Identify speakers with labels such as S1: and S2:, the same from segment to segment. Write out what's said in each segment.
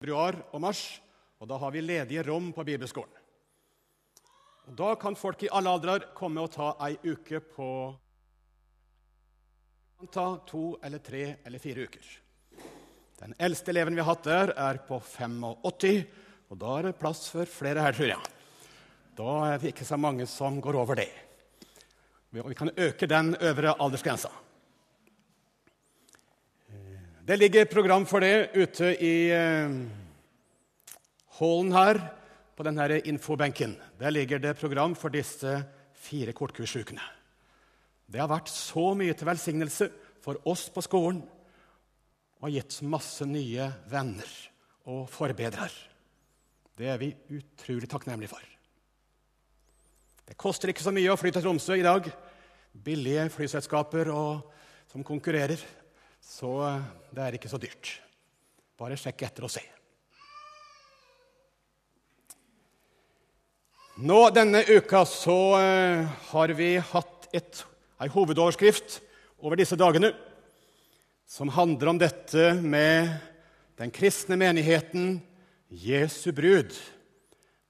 S1: februar og mars, og da har vi ledige rom på bibelskolen. Og Da kan folk i alle aldrer komme og ta ei uke på ta to eller tre eller fire uker. Den eldste eleven vi har hatt der, er på 85, og da er det plass for flere her, tror jeg. Da er det ikke så mange som går over det. Vi kan øke den øvre aldersgrensa. Det ligger program for det ute i eh, hallen her på denne infobenken. Der ligger det program for disse fire kortkursukene. Det har vært så mye til velsignelse for oss på skolen og gitt masse nye venner og forbedrer. Det er vi utrolig takknemlige for. Det koster ikke så mye å fly til Tromsø i dag. Billige flyselskaper og, som konkurrerer. Så det er ikke så dyrt. Bare sjekk etter og se. Nå Denne uka så uh, har vi hatt et, ei hovedoverskrift over disse dagene som handler om dette med den kristne menigheten, Jesu brud.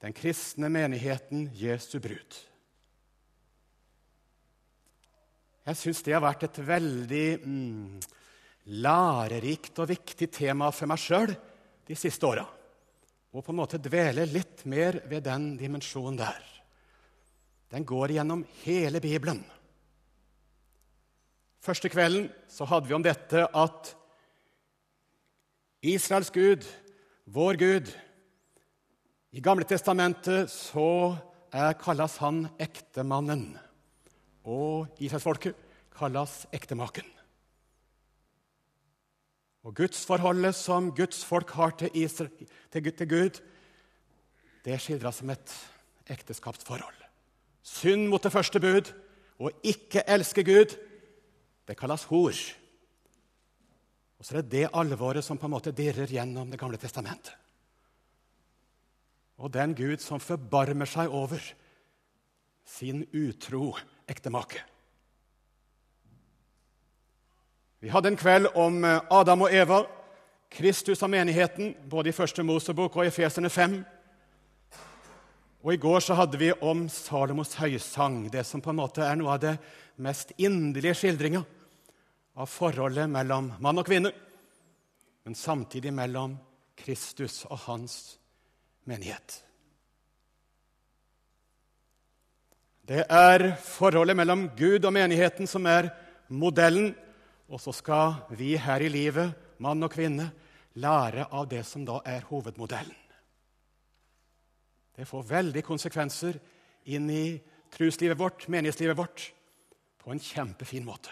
S1: Den kristne menigheten, Jesu brud. Jeg syns det har vært et veldig mm, lærerikt og viktig tema for meg sjøl de siste åra. Og på en måte dvele litt mer ved den dimensjonen der. Den går gjennom hele Bibelen. Første kvelden så hadde vi om dette at Israels Gud, vår Gud I Gamle testamentet så kalles han ektemannen. Og Israelsfolket kalles ektemaken. Og gudsforholdet som Guds folk har til, Israel, til, til Gud, det skildres som et ekteskapsforhold. Synd mot det første bud, og ikke elske Gud, det kalles hor. Og så er det det alvoret som på en måte dirrer gjennom Det gamle testamentet. Og den Gud som forbarmer seg over sin utro ektemake. Vi hadde en kveld om Adam og Eva, Kristus og menigheten, både i Første Mosebok og i Fesene 5. Og I går så hadde vi om Salomos høysang, det som på en måte er noe av det mest inderlige skildringa av forholdet mellom mann og kvinne, men samtidig mellom Kristus og hans menighet. Det er forholdet mellom Gud og menigheten som er modellen, og så skal vi her i livet, mann og kvinne, lære av det som da er hovedmodellen. Det får veldig konsekvenser inn i truslivet vårt, menighetslivet vårt, på en kjempefin måte.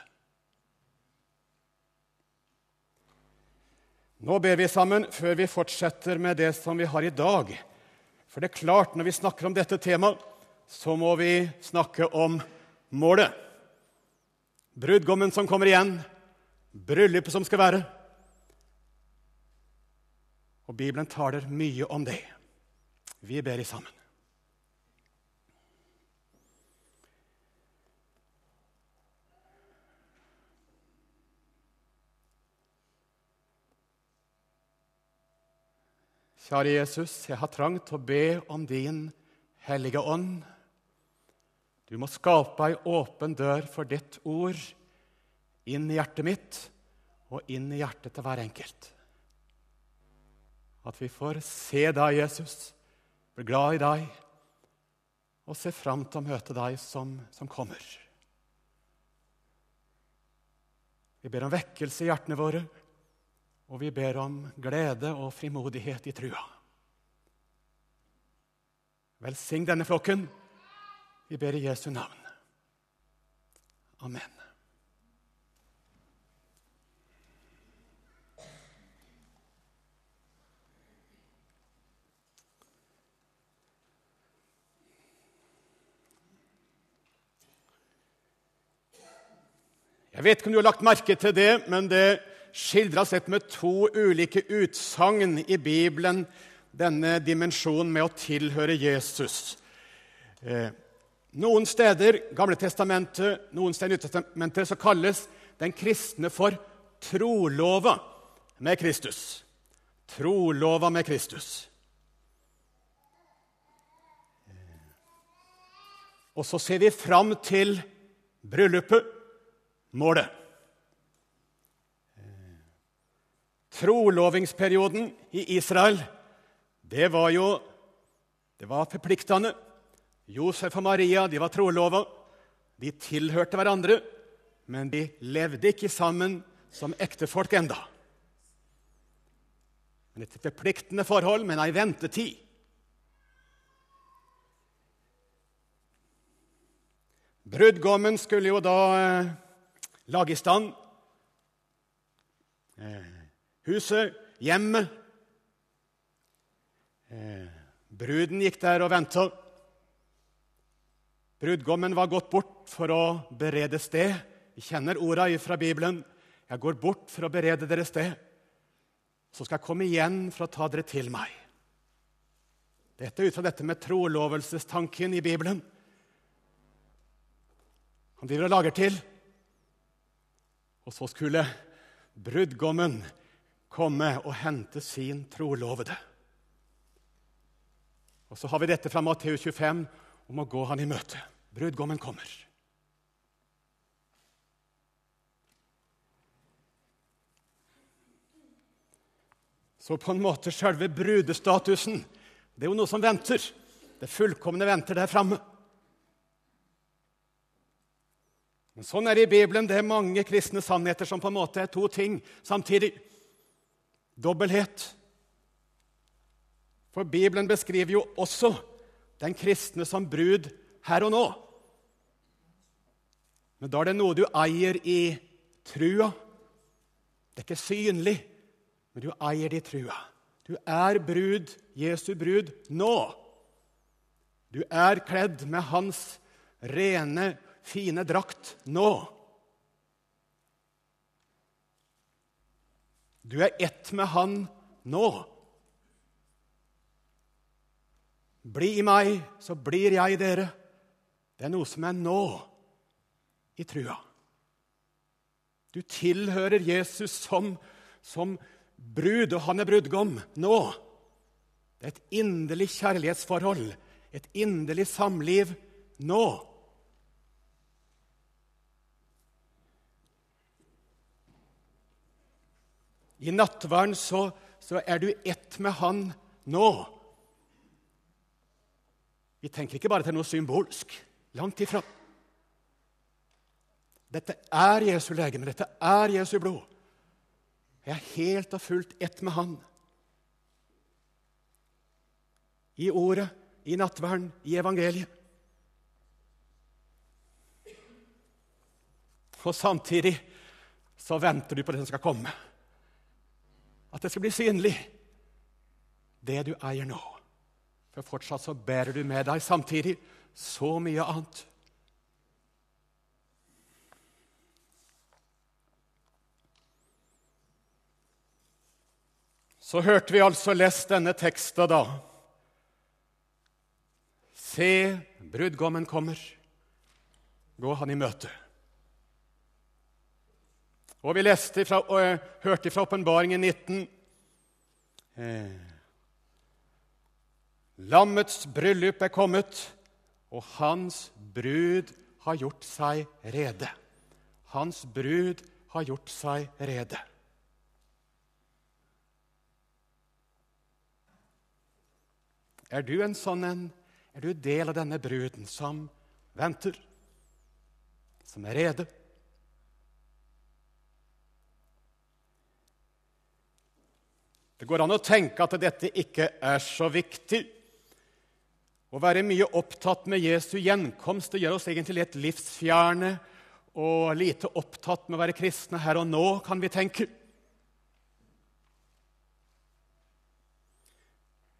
S1: Nå ber vi sammen før vi fortsetter med det som vi har i dag. For det er klart, når vi snakker om dette temaet, så må vi snakke om målet. Brudgommen som kommer igjen, bryllupet som skal være. Og Bibelen taler mye om det. Vi ber i sammen. Kjære Jesus, jeg har trangt å be om din hellige ånd. Du må skape ei åpen dør for ditt ord inn i hjertet mitt og inn i hjertet til hver enkelt. At vi får se deg, Jesus, bli glad i deg og se fram til å møte deg som, som kommer. Vi ber om vekkelse i hjertene våre. Og vi ber om glede og frimodighet i trua. Velsign denne flokken. Vi ber i Jesu navn. Amen. Jeg vet ikke om du har lagt merke til det, men det skildres et med to ulike utsagn i Bibelen, denne dimensjonen med å tilhøre Jesus. Eh, noen steder Gamle testamentet, noen steder Nyttestamentet, så kalles den kristne for trolova med Kristus. trolova med Kristus. Og så ser vi fram til bryllupet, målet. Trolovingsperioden i Israel, det var jo det var forpliktende. Josef og Maria de var trolova. De tilhørte hverandre, men de levde ikke sammen som ektefolk enda. Men et forpliktende forhold, men ei ventetid. Brudgommen skulle jo da eh, lage i stand eh, huset, hjemmet. Eh, bruden gikk der og venta. Brudgommen var gått bort for å berede sted. Vi kjenner orda fra Bibelen. Jeg går bort for å berede dere sted. Så skal jeg komme igjen for å ta dere til meg. Dette er ut fra dette med trolovelsestanken i Bibelen. Han driver og lager til. Og så skulle brudgommen komme og hente sin trolovede. Og så har vi dette fra Matteus 25 om å gå han i møte. Brudgommen kommer. Så på en måte selve brudestatusen det er jo noe som venter. Det fullkomne venter der framme. Men sånn er det i Bibelen. Det er mange kristne sannheter som på en måte er to ting samtidig. Dobbelthet. For Bibelen beskriver jo også den kristne som brud her og nå. Men da er det noe du eier i trua. Det er ikke synlig, men du eier det i trua. Du er brud, Jesu brud, nå. Du er kledd med hans rene, fine drakt nå. Du er ett med han nå. Bli i meg, så blir jeg i dere. Det er noe som er nå i trua. Du tilhører Jesus som, som brud, og han er brudgom nå. Det er et inderlig kjærlighetsforhold, et inderlig samliv nå. I nattverden så, så er du ett med han nå. Vi tenker ikke bare til noe symbolsk. Langt ifra. Dette er Jesu legeme, dette er Jesu blod. Jeg er helt og fullt ett med Han. I ordet, i nattverden, i evangeliet. Og samtidig så venter du på det som skal komme. At det skal bli synlig, det du eier nå. For fortsatt så bærer du med deg samtidig så mye annet. Så hørte vi altså lest denne teksten da. Se, brudgommen kommer. Gå han i møte. Og vi leste fra, og hørte fra Åpenbaringen 19. Eh, Lammets bryllup er kommet, og hans brud har gjort seg rede. Hans brud har gjort seg rede. Er du en sånn en? Er du del av denne bruden som venter, som er rede? Det går an å tenke at dette ikke er så viktig. Å være mye opptatt med Jesu gjenkomst det gjør oss egentlig litt livsfjerne og lite opptatt med å være kristne her og nå, kan vi tenke.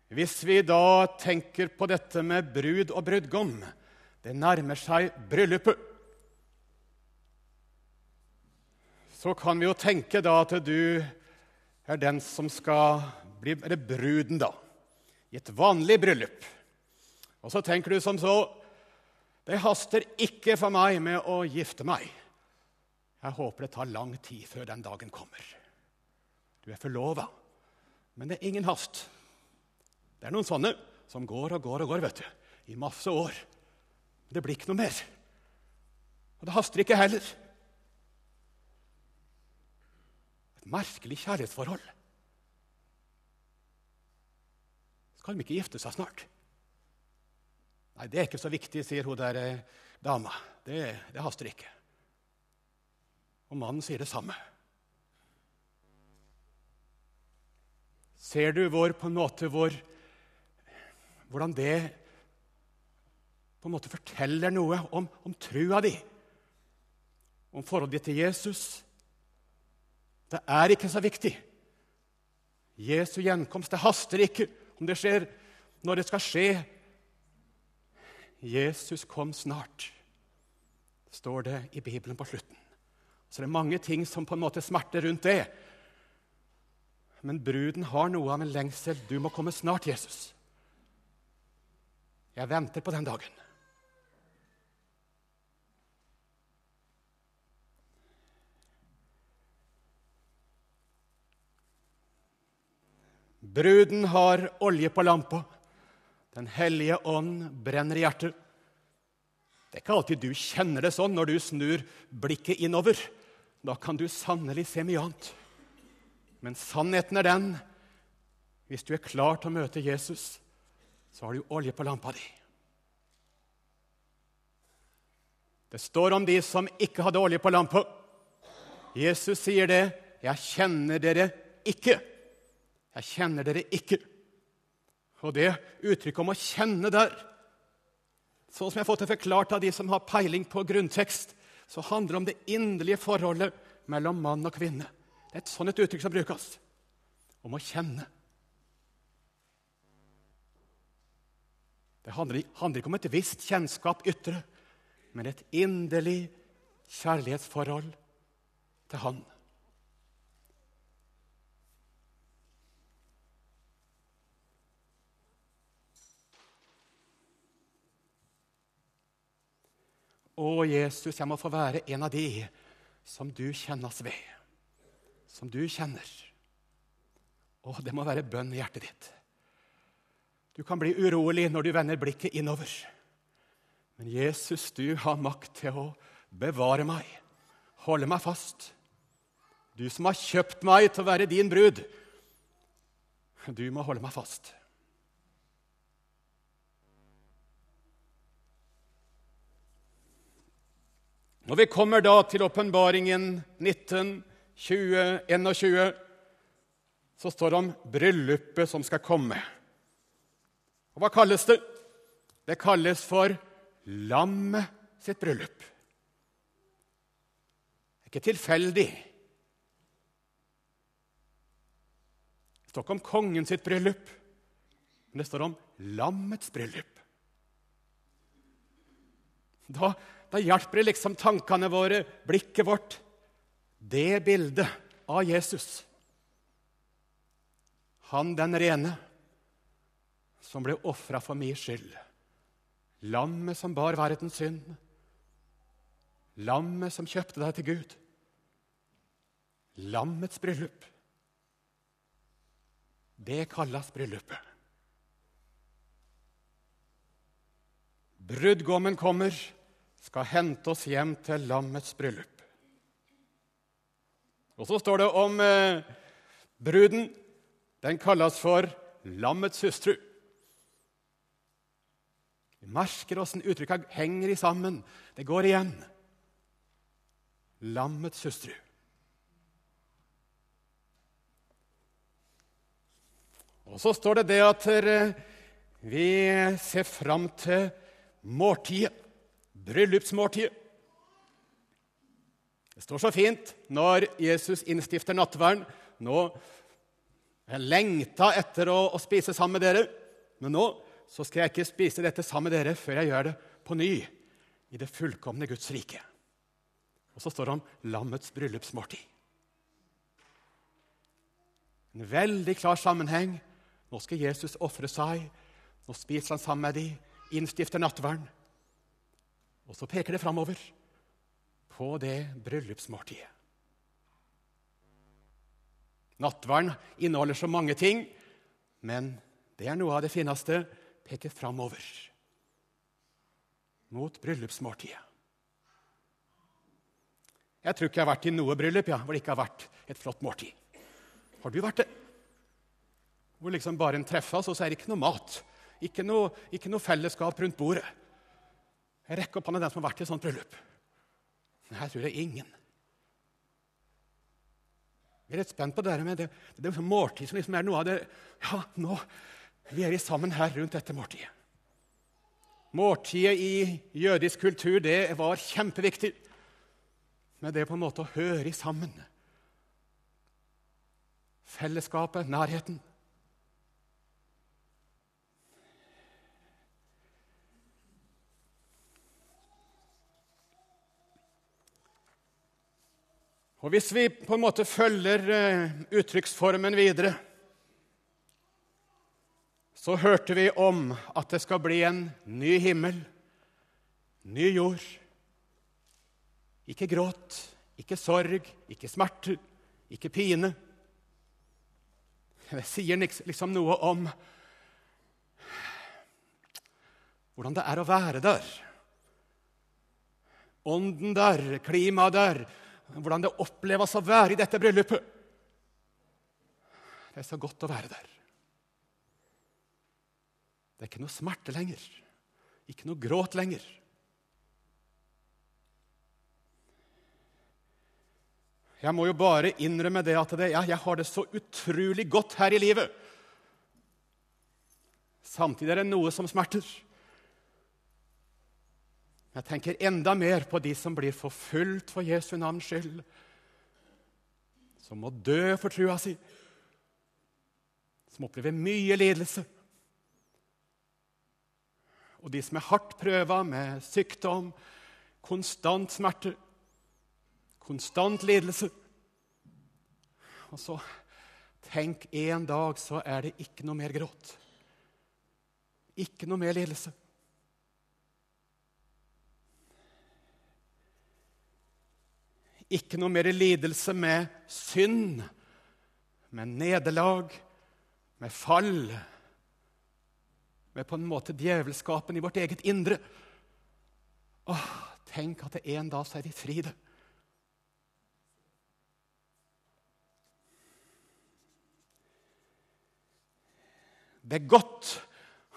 S1: Hvis vi da tenker på dette med brud og brudgom Det nærmer seg bryllupet. Så kan vi jo tenke da at du er den som skal bli Eller bruden, da. I et vanlig bryllup. Og så tenker du som så Det haster ikke for meg med å gifte meg. Jeg håper det tar lang tid før den dagen kommer. Du er forlova Men det er ingen hast. Det er noen sånne som går og går og går vet du, i masse år. Det blir ikke noe mer. Og det haster ikke heller. Et merkelig kjærlighetsforhold. Skal de ikke gifte seg snart? Nei, det er ikke så viktig, sier hun der eh, dama. Det, det haster ikke. Og mannen sier det samme. Ser du hvor, på en måte hvor, hvordan det på en måte forteller noe om, om trua di, om forholdet ditt til Jesus? Det er ikke så viktig. Jesu gjenkomst, det haster ikke om det skjer når det skal skje. Jesus kom snart, står det i Bibelen på slutten. Så det er mange ting som på en måte smerter rundt det. Men bruden har noe av en lengsel. Du må komme snart, Jesus. Jeg venter på den dagen. Bruden har olje på lampa. Den hellige ånd brenner i hjertet. Det er ikke alltid du kjenner det sånn når du snur blikket innover. Da kan du sannelig se mye annet. Men sannheten er den hvis du er klar til å møte Jesus, så har du olje på lampa di. Det står om de som ikke hadde olje på lampa. Jesus sier det. 'Jeg kjenner dere ikke.' Jeg kjenner dere ikke. Og det uttrykket om å kjenne der Sånn som jeg har fått det forklart av de som har peiling på grunntekst, så handler det om det inderlige forholdet mellom mann og kvinne. Det er et sånt uttrykk som brukes. Om å kjenne. Det handler, handler ikke om et visst kjennskap ytre, men et inderlig kjærlighetsforhold til Han. Å, Jesus, jeg må få være en av de som du kjennes ved. Som du kjenner. Å, det må være bønn i hjertet ditt. Du kan bli urolig når du vender blikket innover. Men Jesus, du har makt til å bevare meg, holde meg fast. Du som har kjøpt meg til å være din brud, du må holde meg fast. Når vi kommer da til åpenbaringen 19, 20, 21, så står det om bryllupet som skal komme. Og hva kalles det? Det kalles for lammet sitt bryllup. Det er ikke tilfeldig. Det står ikke om kongen sitt bryllup, men det står om lammets bryllup. Da da hjelper det liksom tankene våre, blikket vårt, det bildet av Jesus. Han den rene som ble ofra for min skyld. Lammet som bar verdens synd. Lammet som kjøpte deg til Gud. Lammets bryllup. Det kalles bryllupet. Brudgommen kommer skal hente oss hjem til lammets bryllup. Og så står det om eh, bruden. Den kalles for lammets hustru. Vi merker åssen uttrykka henger i sammen. Det går igjen. Lammets hustru. Og så står det det at eh, vi ser fram til måltidet bryllupsmåltid. Det står så fint når Jesus innstifter nattverden. Nå jeg lengta etter å, å, spise sammen med dere, men nå så skal jeg ikke spise dette sammen med dere før jeg gjør det på ny i det fullkomne Guds rike. Og så står det om lammets bryllupsmåltid. En veldig klar sammenheng. Nå skal Jesus ofre seg. Nå spiser han sammen med dem, innstifter nattverden. Og så peker det framover på det bryllupsmåltidet. Nattverden inneholder så mange ting, men det er noe av det fineste. Peker framover mot bryllupsmåltidet. Jeg tror ikke jeg har vært i noe bryllup ja, hvor det ikke har vært et flott måltid. Har du vært det? Hvor liksom bare en treffes, og så er det ikke noe mat. Ikke noe, ikke noe fellesskap rundt bordet. Rekker opp hånda den som har vært i et sånt bryllup. Nei, jeg tror det er ingen. Jeg er litt spent på det der med det, det er måltid som liksom er noe av det Ja, nå vi er vi sammen her rundt dette måltidet. Måltidet i jødisk kultur det var kjempeviktig. Men det er på en måte å høre sammen. Fellesskapet, nærheten. Og Hvis vi på en måte følger eh, uttrykksformen videre, så hørte vi om at det skal bli en ny himmel, ny jord. Ikke gråt, ikke sorg, ikke smerte, ikke pine. Det sier liksom noe om hvordan det er å være der. Ånden der, klimaet der, hvordan det oppleves å være i dette bryllupet. Det er så godt å være der. Det er ikke noe smerte lenger, ikke noe gråt lenger. Jeg må jo bare innrømme det at det, ja, jeg har det så utrolig godt her i livet. Samtidig er det noe som smerter. Jeg tenker enda mer på de som blir forfulgt for Jesu navns skyld, som må dø for trua si, som opplever mye lidelse. Og de som er hardt prøva med sykdom, konstant smerte, konstant lidelse. Og så tenk en dag så er det ikke noe mer gråt. Ikke noe mer lidelse. Ikke noe mer lidelse med synd, med nederlag, med fall, med på en måte djevelskapen i vårt eget indre. Åh, tenk at det en dag så er vi fri det. Det er godt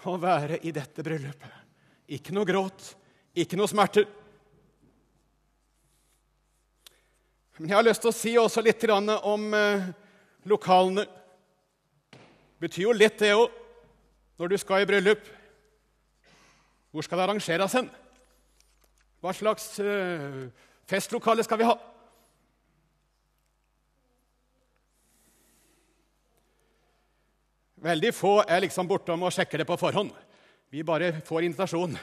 S1: å være i dette bryllupet. Ikke noe gråt, ikke noe smerter. Men jeg har lyst til å si også litt om eh, lokalene. Det betyr jo litt, det òg, når du skal i bryllup. Hvor skal det arrangeres hen? Hva slags eh, festlokale skal vi ha? Veldig få er liksom bortom og sjekker det på forhånd. Vi bare får invitasjon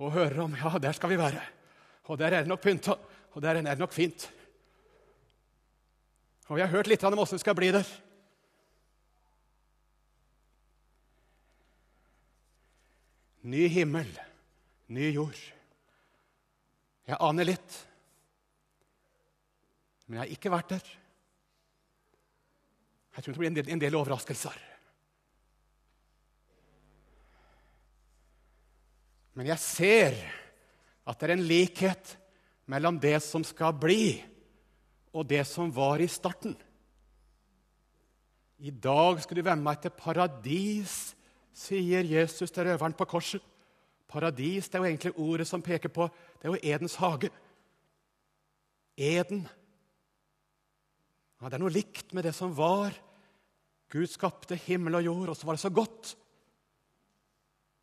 S1: og hører om ja, der skal vi være. Og der er det nok pynta, og der er det nok fint. Og vi har hørt litt om åssen det skal bli der. Ny himmel, ny jord. Jeg aner litt, men jeg har ikke vært der. Jeg tror det blir en del, en del overraskelser. Men jeg ser at det er en likhet mellom det som skal bli, og det som var i starten. I dag skal du være med meg til paradis, sier Jesus til røveren på korset. Paradis det er jo egentlig ordet som peker på det er jo Edens hage. Eden. Ja, det er noe likt med det som var. Gud skapte himmel og jord, og så var det så godt.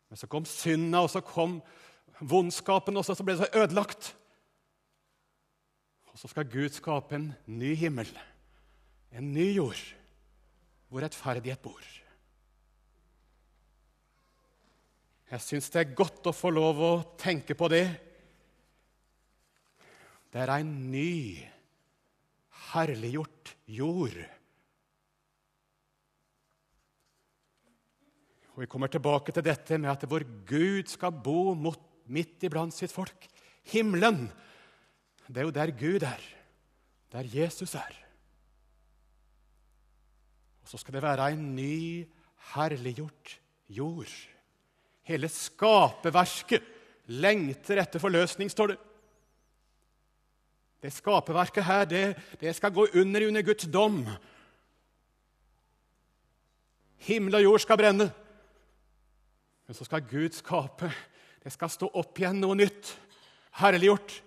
S1: Men så kom synda, og så kom vondskapen, og så ble det så ødelagt. Og så skal Gud skape en ny himmel, en ny jord, hvor rettferdighet bor. Jeg syns det er godt å få lov å tenke på det. Det er en ny, herliggjort jord. Og Vi kommer tilbake til dette med at vår Gud skal bo midt iblant sitt folk. Himmelen det er jo der Gud er, der Jesus er. Og så skal det være en ny, herliggjort jord. Hele skaperverket lengter etter forløsning, står det. Det skaperverket her, det, det skal gå under under Guds dom. Himmel og jord skal brenne. Men så skal Gud skape. Det skal stå opp igjen noe nytt. Herliggjort.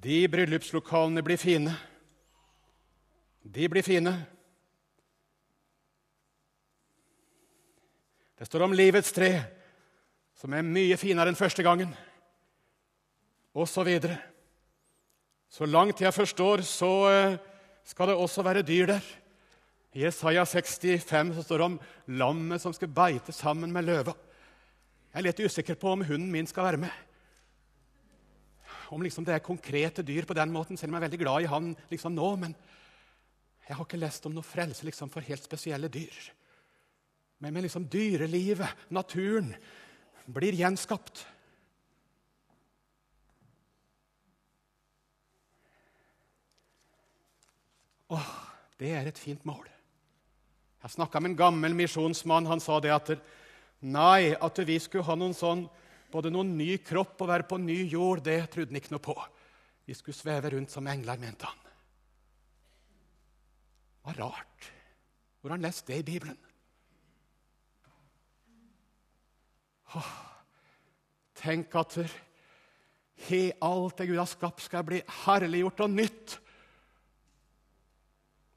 S1: De bryllupslokalene blir fine. De blir fine. Det står om livets tre, som er mye finere enn første gangen, og så videre. Så langt jeg forstår, så eh, skal det også være dyr der. I Jesaja 65 så står det om lammet som skal beite sammen med løva. Jeg er litt usikker på om hunden min skal være med. Om liksom det er konkrete dyr på den måten, selv om jeg er veldig glad i han liksom nå. Men jeg har ikke lest om noe frelse liksom for helt spesielle dyr. Men med liksom dyrelivet, naturen, blir gjenskapt. Åh, det er et fint mål. Jeg snakka med en gammel misjonsmann. Han sa det at nei, at vi skulle ha noen sånn, både noen ny kropp og være på ny jord, det trodde han ikke noe på. Vi skulle sveve rundt som engler, mente han. Det var rart. Hvor har han lest det i Bibelen? Åh, tenk at he, alt det Gud har skapt, skal bli herliggjort og nytt.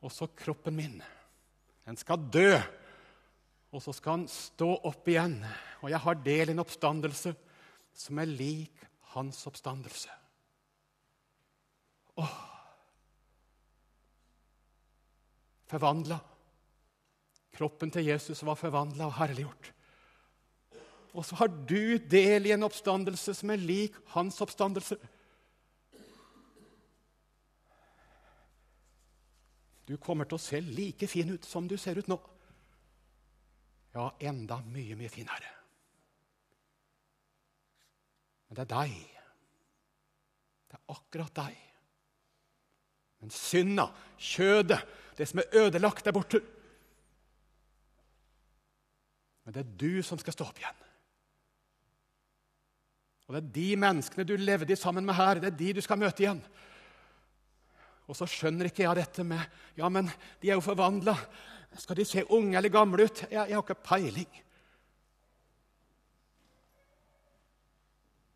S1: Og så kroppen min. Den skal dø, og så skal han stå opp igjen. Og jeg har del i en oppstandelse som er lik hans oppstandelse. Åh! Forvandla. Kroppen til Jesus var forvandla og herliggjort. Og så har du del i en oppstandelse som er lik hans oppstandelse. Du kommer til å se like fin ut som du ser ut nå. Ja, enda mye, mye finere. Men det er deg. Det er akkurat deg. Men synda, kjødet, det som er ødelagt, er borte. Men det er du som skal stå opp igjen. Og det er de menneskene du levde sammen med her, det er de du skal møte igjen. Og så skjønner ikke jeg dette med Ja, men de er jo forvandla. Skal de se unge eller gamle ut? Jeg, jeg har ikke peiling.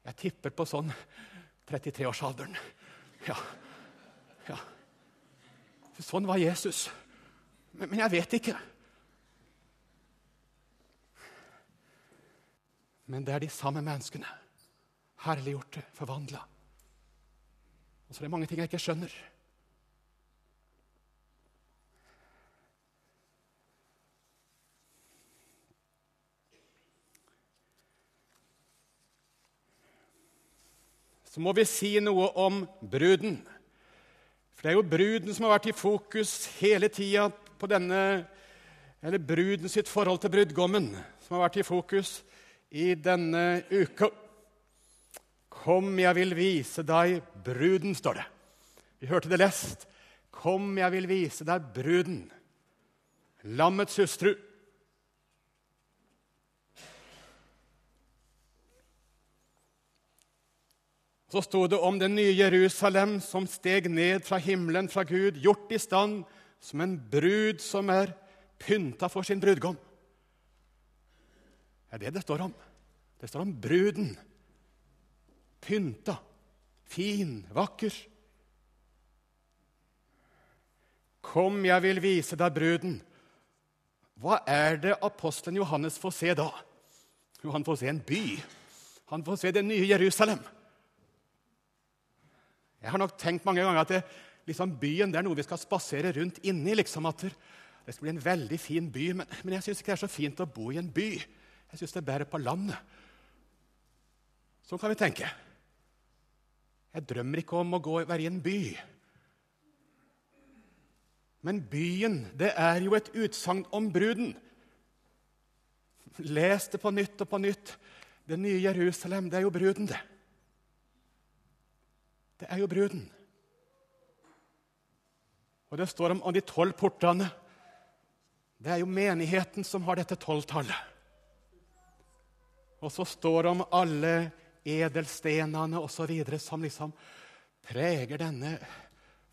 S1: Jeg tipper på sånn 33-årsalderen. Ja. ja. Sånn var Jesus. Men, men jeg vet ikke. Men det er de samme menneskene. Herliggjorte, forvandla. Og så er det mange ting jeg ikke skjønner. Så må vi si noe om bruden. For det er jo bruden som har vært i fokus hele tida på denne Eller bruden sitt forhold til brudgommen som har vært i fokus i denne uka. Kom, jeg vil vise deg bruden, står det. Vi hørte det lest. Kom, jeg vil vise deg bruden, lammets hustru. Så sto det om det nye Jerusalem som steg ned fra himmelen fra Gud, gjort i stand som en brud som er pynta for sin brudgom. Det er det det står om. Det står om bruden. Pynta, fin, vakker. Kom, jeg vil vise deg bruden. Hva er det apostelen Johannes får se da? Jo, han får se en by. Han får se det nye Jerusalem. Jeg har nok tenkt mange ganger at det, liksom, byen det er noe vi skal spasere rundt inni. Liksom, at det skal bli en veldig fin by. Men, men jeg syns ikke det er så fint å bo i en by. Jeg syns det er bedre på landet. Sånn kan vi tenke. Jeg drømmer ikke om å gå, være i en by. Men byen, det er jo et utsagn om bruden. Les det på nytt og på nytt. Det nye Jerusalem, det er jo bruden, det. Det er jo bruden. Og det står om, de tolv portene. Det er jo menigheten som har dette tolvtallet. Og så står det om alle edelstenene osv. som liksom preger denne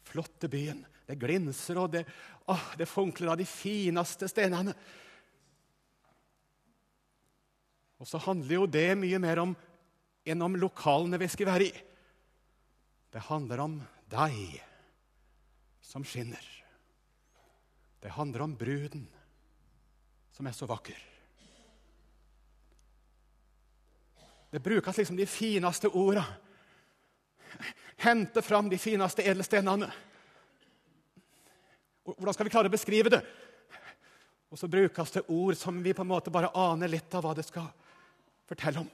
S1: flotte byen. Det glinser, og det, å, det funkler av de fineste stenene. Og så handler jo det mye mer om enn om lokalene vi skal være i. Det handler om deg som skinner. Det handler om bruden som er så vakker. Det brukes liksom de fineste orda. Hente fram de fineste edelstenene. Hvordan skal vi klare å beskrive det? Og så brukes det ord som vi på en måte bare aner litt av hva det skal fortelle om.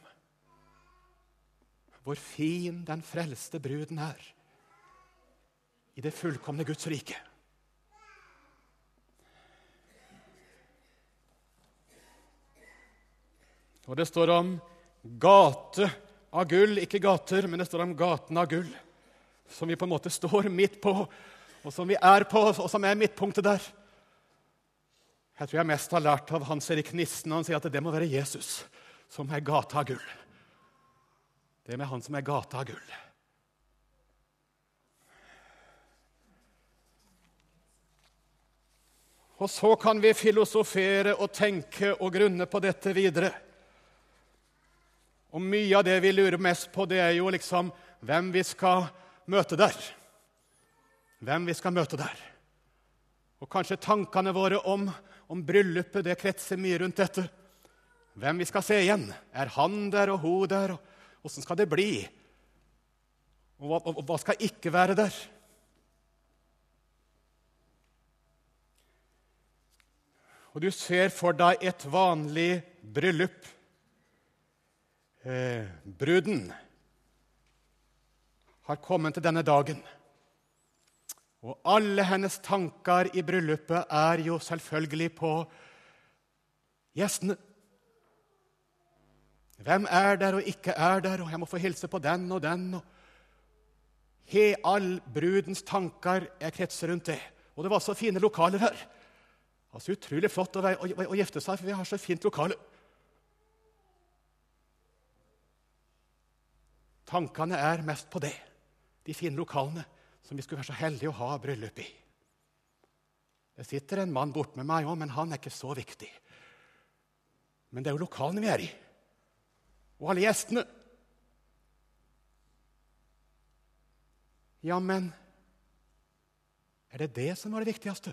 S1: Hvor fin den frelste bruden er i det fullkomne Guds rike. Og det står om gate av gull, ikke gater, men det står om gaten av gull, som vi på en måte står midt på, og som vi er på, og som er midtpunktet der. Jeg tror jeg mest har lært av Hans Erik Nissen. Han sier at det må være Jesus som er gata av gull. Det med han som er gata av gull. Og så kan vi filosofere og tenke og grunne på dette videre. Og mye av det vi lurer mest på, det er jo liksom hvem vi skal møte der. Hvem vi skal møte der. Og kanskje tankene våre om, om bryllupet det kretser mye rundt dette. Hvem vi skal se igjen. Er han der og hun der? og Åssen skal det bli? Og hva, og hva skal ikke være der? Og du ser for deg et vanlig bryllup. Eh, bruden har kommet til denne dagen. Og alle hennes tanker i bryllupet er jo selvfølgelig på gjestene. Hvem er der og ikke er der, og jeg må få hilse på den og den. og He, all brudens tanker er kretser rundt det. Og det var så fine lokaler her. Altså Utrolig flott å, å, å, gifte seg, for vi har så fint lokale. Tankene er mest på det, de fine lokalene som vi skulle være så heldige å ha bryllup i. Det sitter en mann borte med meg òg, men han er ikke så viktig. Men det er jo lokalene vi er i og alle gjestene. Ja, men er det det som var det viktigste?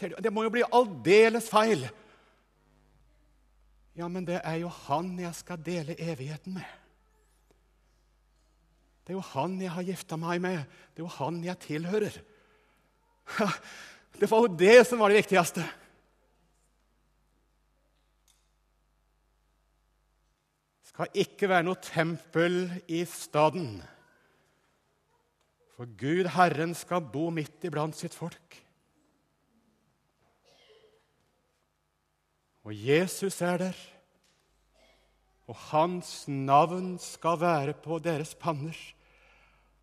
S1: Det må jo bli aldeles feil. Ja, men det er jo han jeg skal dele evigheten med. Det er jo han jeg har gifta meg med. Det er jo han jeg tilhører. Det var jo det som var det viktigste. Skal ikke være noe tempel i staden. For Gud, Herren, skal bo midt iblant sitt folk. Og Jesus er der, og hans navn skal være på deres panner,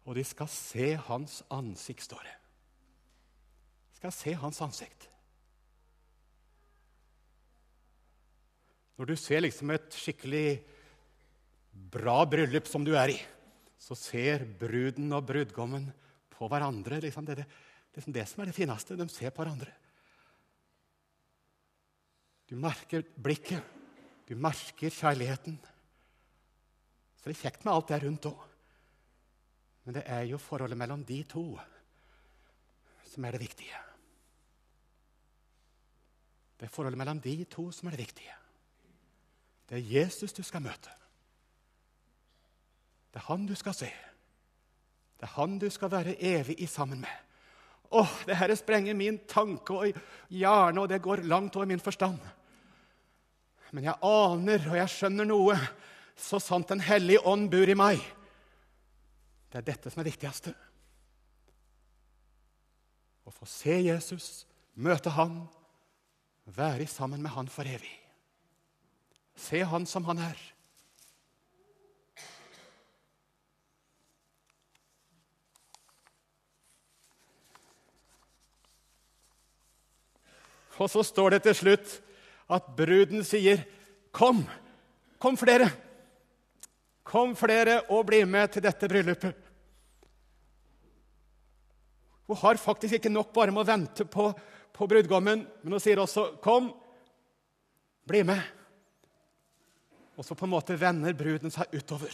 S1: og de skal se hans ansikt, står det. De skal se hans ansikt. Når du ser liksom et skikkelig bra bryllup som du er i, så ser bruden og brudgommen på hverandre. Liksom det, det, er det som er det fineste. De ser på hverandre. Du merker blikket. Du merker kjærligheten. Så det er kjekt med alt det rundt òg. Men det er jo forholdet mellom de to som er det viktige. Det er forholdet mellom de to som er det viktige. Det er Jesus du skal møte. Det er han du skal se. Det er han du skal være evig i sammen med. Åh, det her sprenger min tanke og hjerne, og det går langt over min forstand. Men jeg aner og jeg skjønner noe, så sant Den hellige ånd bor i meg. Det er dette som er viktigste. Å få se Jesus, møte Han, være sammen med Han for evig. Se Han som Han er. Og så står det til slutt at bruden sier, 'Kom, kom flere.' Kom flere og bli med til dette bryllupet. Hun har faktisk ikke nok bare med å vente på, på brudgommen, men hun sier også, 'Kom, bli med.' Og så på en måte vender bruden seg utover.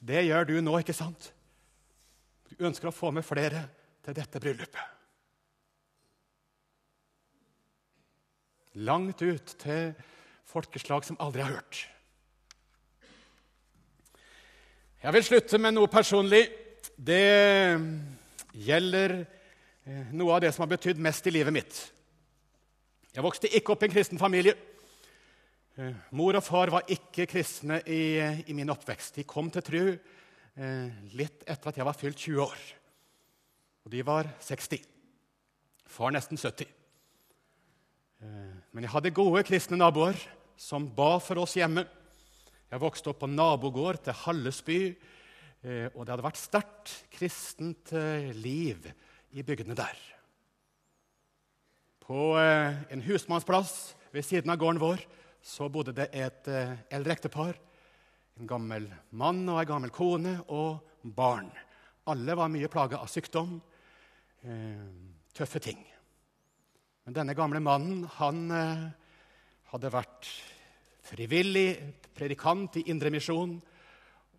S1: Det gjør du nå, ikke sant? Du ønsker å få med flere til dette bryllupet. Langt ut til folkeslag som aldri har hørt. Jeg vil slutte med noe personlig. Det gjelder eh, noe av det som har betydd mest i livet mitt. Jeg vokste ikke opp i en kristen familie. Eh, mor og far var ikke kristne i, i min oppvekst. De kom til tru eh, litt etter at jeg var fylt 20 år. Og de var 60. Far nesten 70. Men jeg hadde gode kristne naboer som ba for oss hjemme. Jeg vokste opp på nabogård til Hallesby, eh, og det hadde vært sterkt kristent eh, liv i bygdene der. På eh, en husmannsplass ved siden av gården vår så bodde det et eldre ektepar. En gammel mann og ei gammel kone og barn. Alle var mye plaga av sykdom, tøffe ting. Men denne gamle mannen han hadde vært frivillig predikant i Indremisjon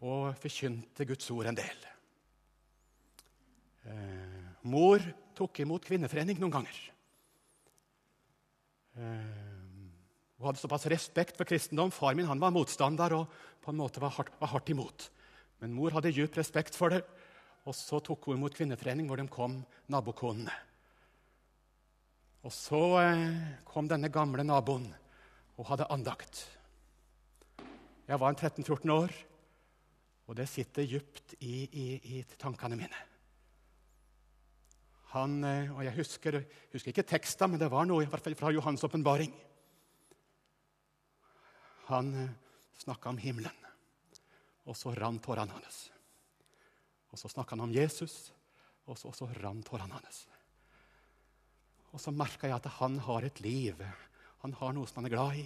S1: og forkynte Guds ord en del. Eh, mor tok imot kvinneforening noen ganger. Eh, hun hadde såpass respekt for kristendom. Far min var motstander og på en måte var hardt, var hardt imot. Men mor hadde djup respekt for det, og så tok hun imot kvinneforening, hvor de kom nabokonene. Og så eh, kom denne gamle naboen og hadde andakt. Jeg var en 13-14 år, og det sitter dypt i, i, i, tankene mine. Han, eh, og Jeg husker, husker ikke teksten, men det var noe i hvert fall fra Johans åpenbaring. Han eh, snakka om himmelen, og så rant tårene hans. Og så snakka han om Jesus, og så, og så rant tårene hans. Og så merka jeg at han har et liv han har noe som han er glad i.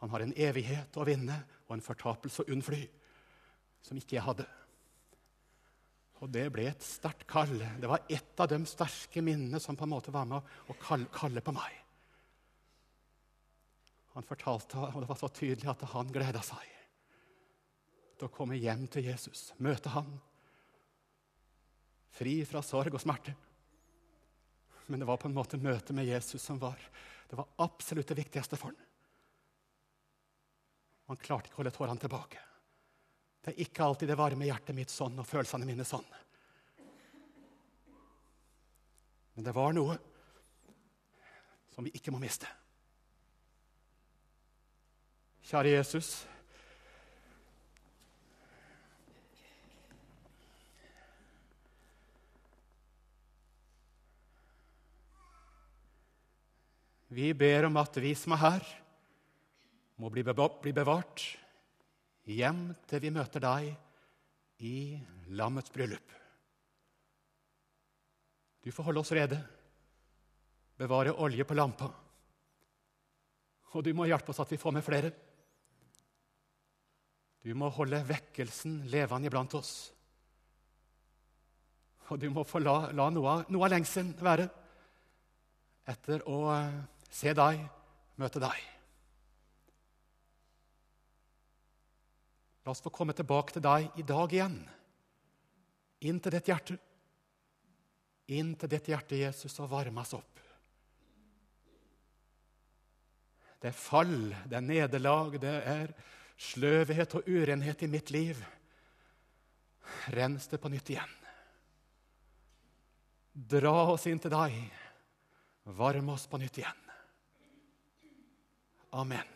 S1: Han har en evighet å vinne og en fortapelse å unnfly som ikke jeg hadde. Og det ble et sterkt kall. Det var ett av de sterke minnene som på en måte var med å kalle på meg. Han fortalte, og det var så tydelig at han gleda seg til å komme hjem til Jesus, møte han, fri fra sorg og smerte. Men det var på en måte møtet med Jesus som var det var absolutt det viktigste for ham. Han klarte ikke å holde tårene tilbake. Det er ikke alltid det varme hjertet mitt sånn og følelsene mine sånn. Men det var noe som vi ikke må miste. Kjære Jesus. Vi ber om at vi som er her, må bli bevart hjem til vi møter deg i lammets bryllup. Du får holde oss rede, bevare olje på lampa. Og du må hjelpe oss at vi får med flere. Du må holde vekkelsen levende iblant oss. Og du må få la, la noe, noe av lengselen være etter å se deg, møte deg. La oss få komme tilbake til deg i dag igjen. Inn til ditt hjerte. Inn til ditt hjerte, Jesus, og varmes opp. Det er fall, det er nederlag, det er sløvhet og urenhet i mitt liv. Rens det på nytt igjen. Dra oss inn til deg. Varm oss på nytt igjen. Amen.